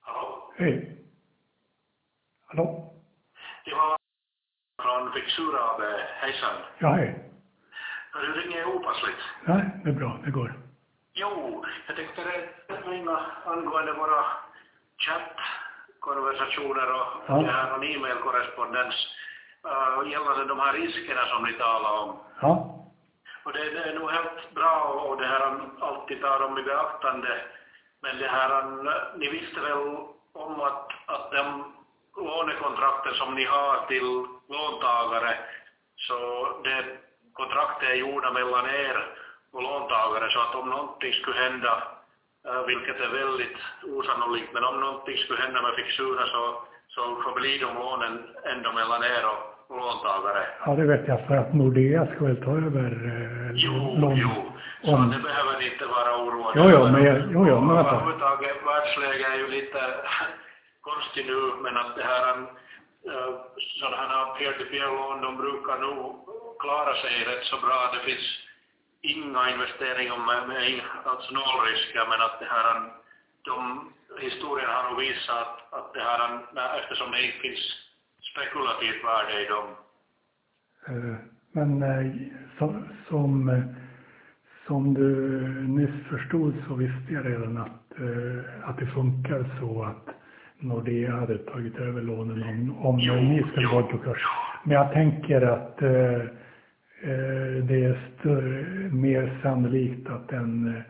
Hallå? Hej. Hallå? Det var från Fixura AB. Hejsan. Ja, hej. Du ringer opassligt. Nej, det är bra. Det går. Jo, jag tänkte ringa angående våra chattkonversationer och Ja. det här och e-mailkorrespondens uh, gällande de här riskerna som ni talar om. Ja. Och det, det är nog helt bra och det här alltid tar dem i beaktande. Men det här ni visste väl om att, att de lånekontrakten som ni har till låntagare, så det kontraktet är gjorda mellan er och låntagare så att om någonting skulle hända, eh, vilket är väldigt osannolikt, men om någonting skulle hända med fixuren så, så förblir de lånen ändå mellan er och låntagare. Ja, det vet jag. För att Nordea ska väl ta över eh, Jo, lån. jo. Så om- det behöver ni inte vara oroade Jo, jo, men jag- jo, jo, men vänta. Överhuvudtaget, världsläget är ju lite konstigt nu, men att det här uh, sådana här peer-to-peer-lån, de brukar nog klara sig rätt så bra. Det finns inga investeringar med, med alltså nollrisker, men att det här, de, historien har nog visat att, att det här, eftersom det inte finns spekulativt värde i dem, Eh, Men eh, som, som, eh, som du nyss förstod så visste jag redan att, att det funkar så att Nordea hade tagit över lånen om, om Jo, ni skulle gå i konkurs. Men jag tänker att eh, det är större, mer sannolikt att en,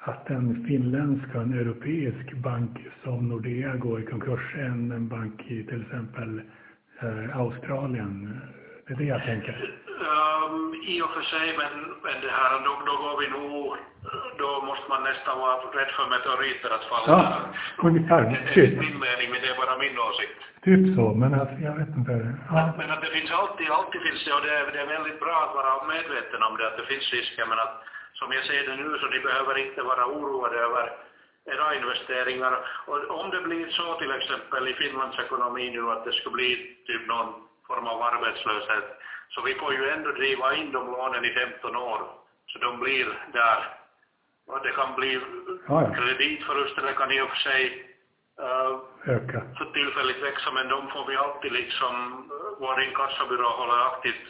att en finländsk och en europeisk bank som Nordea går i konkurs än en bank i till exempel eh, Australien. Det är det jag tänker. Um, I och för sig, men, men det här, då, då går vi nog, då måste man nästan vara rädd för meteoriter att falla. Ja, ungefär. Det är Typ, inte min mening, men det är bara min åsikt. typ så, men alltså, jag vet inte. Ja, Men att det finns alltid, alltid finns det, och det är, det är väldigt bra att vara medveten om det, att det finns risker, men att som jag ser det nu så ni behöver inte vara oroade över era investeringar. Och om det blir så till exempel i Finlands ekonomi nu att det skulle bli typ någon form av arbetslöshet, så vi får ju ändå driva in de lånen i 15 år, så de blir där. Och det kan bli kreditförluster, det kan i och för sig eh, öka. för tillfälligt växa, men de får vi alltid liksom, eh, vår inkassobyrå håller aktivt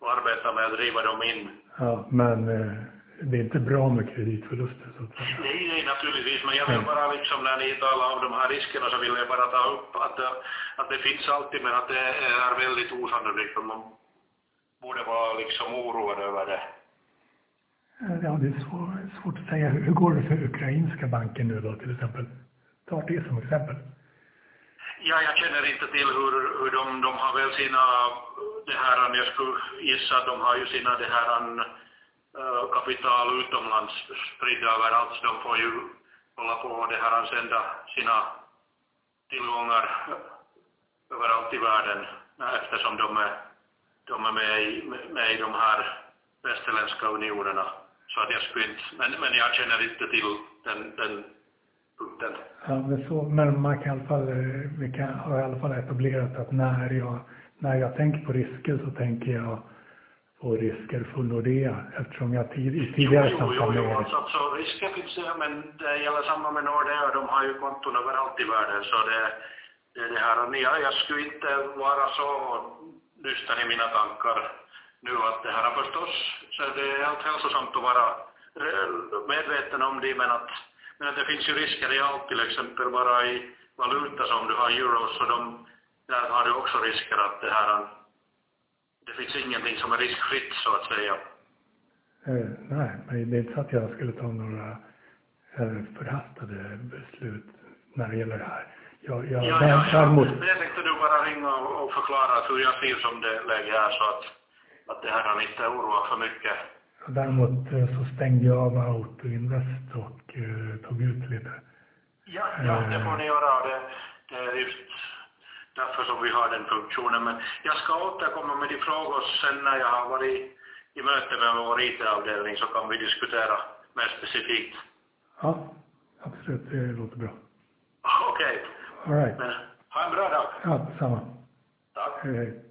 och arbetar med att driva dem in. Ja, men eh, det är inte bra med kreditförluster så att säga. Nej, nej, naturligtvis, men jag vill bara liksom när ni talar om de här riskerna så vill jag bara ta upp att, det- att det finns alltid, men att det är väldigt osannolikt och man borde vara liksom oroad över det. Eh, Ja, det är svår, svårt att säga. Hur går det för ukrainska banken nu då till exempel? Ta det som exempel. Ja, jag känner inte till hur, hur de, de har väl sina, det här, jag skulle gissa att de har ju sina, det här, kapital utomlands spridda överallt, så de får ju hålla på och det här, sända sina tillgångar överallt i världen eftersom de är, de är med, i, med i de här västerländska unionerna. Så att jag skulle inte, men, men jag känner inte till den, den punkten. Ja, men, så, men man kan i alla fall, eh, vi kan, har i alla fall etablerat att när jag, när jag tänker på risker så tänker jag på risker för Nordea eftersom jag tid, i tidigare jo, jo, samtal jo, med jo, er. alltså, alltså risken finns det, men det gäller samma med Nordea, de har ju konton överallt i världen, så det, det det här, och jag, skulle inte vara så dyster i mina tankar nu att det här förstås, så det är helt hälsosamt att vara medveten om det, men att, men att det finns ju risker. I allt, till exempel bara i valuta som du har euros, så de, där har du också risker att det här, finns ingenting som är riskfritt så att säga. Eh, nej, men det är inte så att jag skulle ta några eh, förhastade beslut när det gäller det här. Jag, jag, Ja, ja, ja. Men jag tänkte du bara ringa och, och förklara hur jag ser som det läge är så att, att det här har inte oroat för mycket. däremot eh, så stängde jag av Autoinvest och eh, tog ut lite. Ja, ja det får ni göra. Det, det är just därför som vi har den funktionen. Men jag ska återkomma med de frågor sen när jag har varit i möte med vår IT-avdelning så kan vi diskutera mer specifikt. Ja, absolut, det låter bra. Okej, All right. men ha en bra dag. Ja, detsamma. Tack. Hej, hej.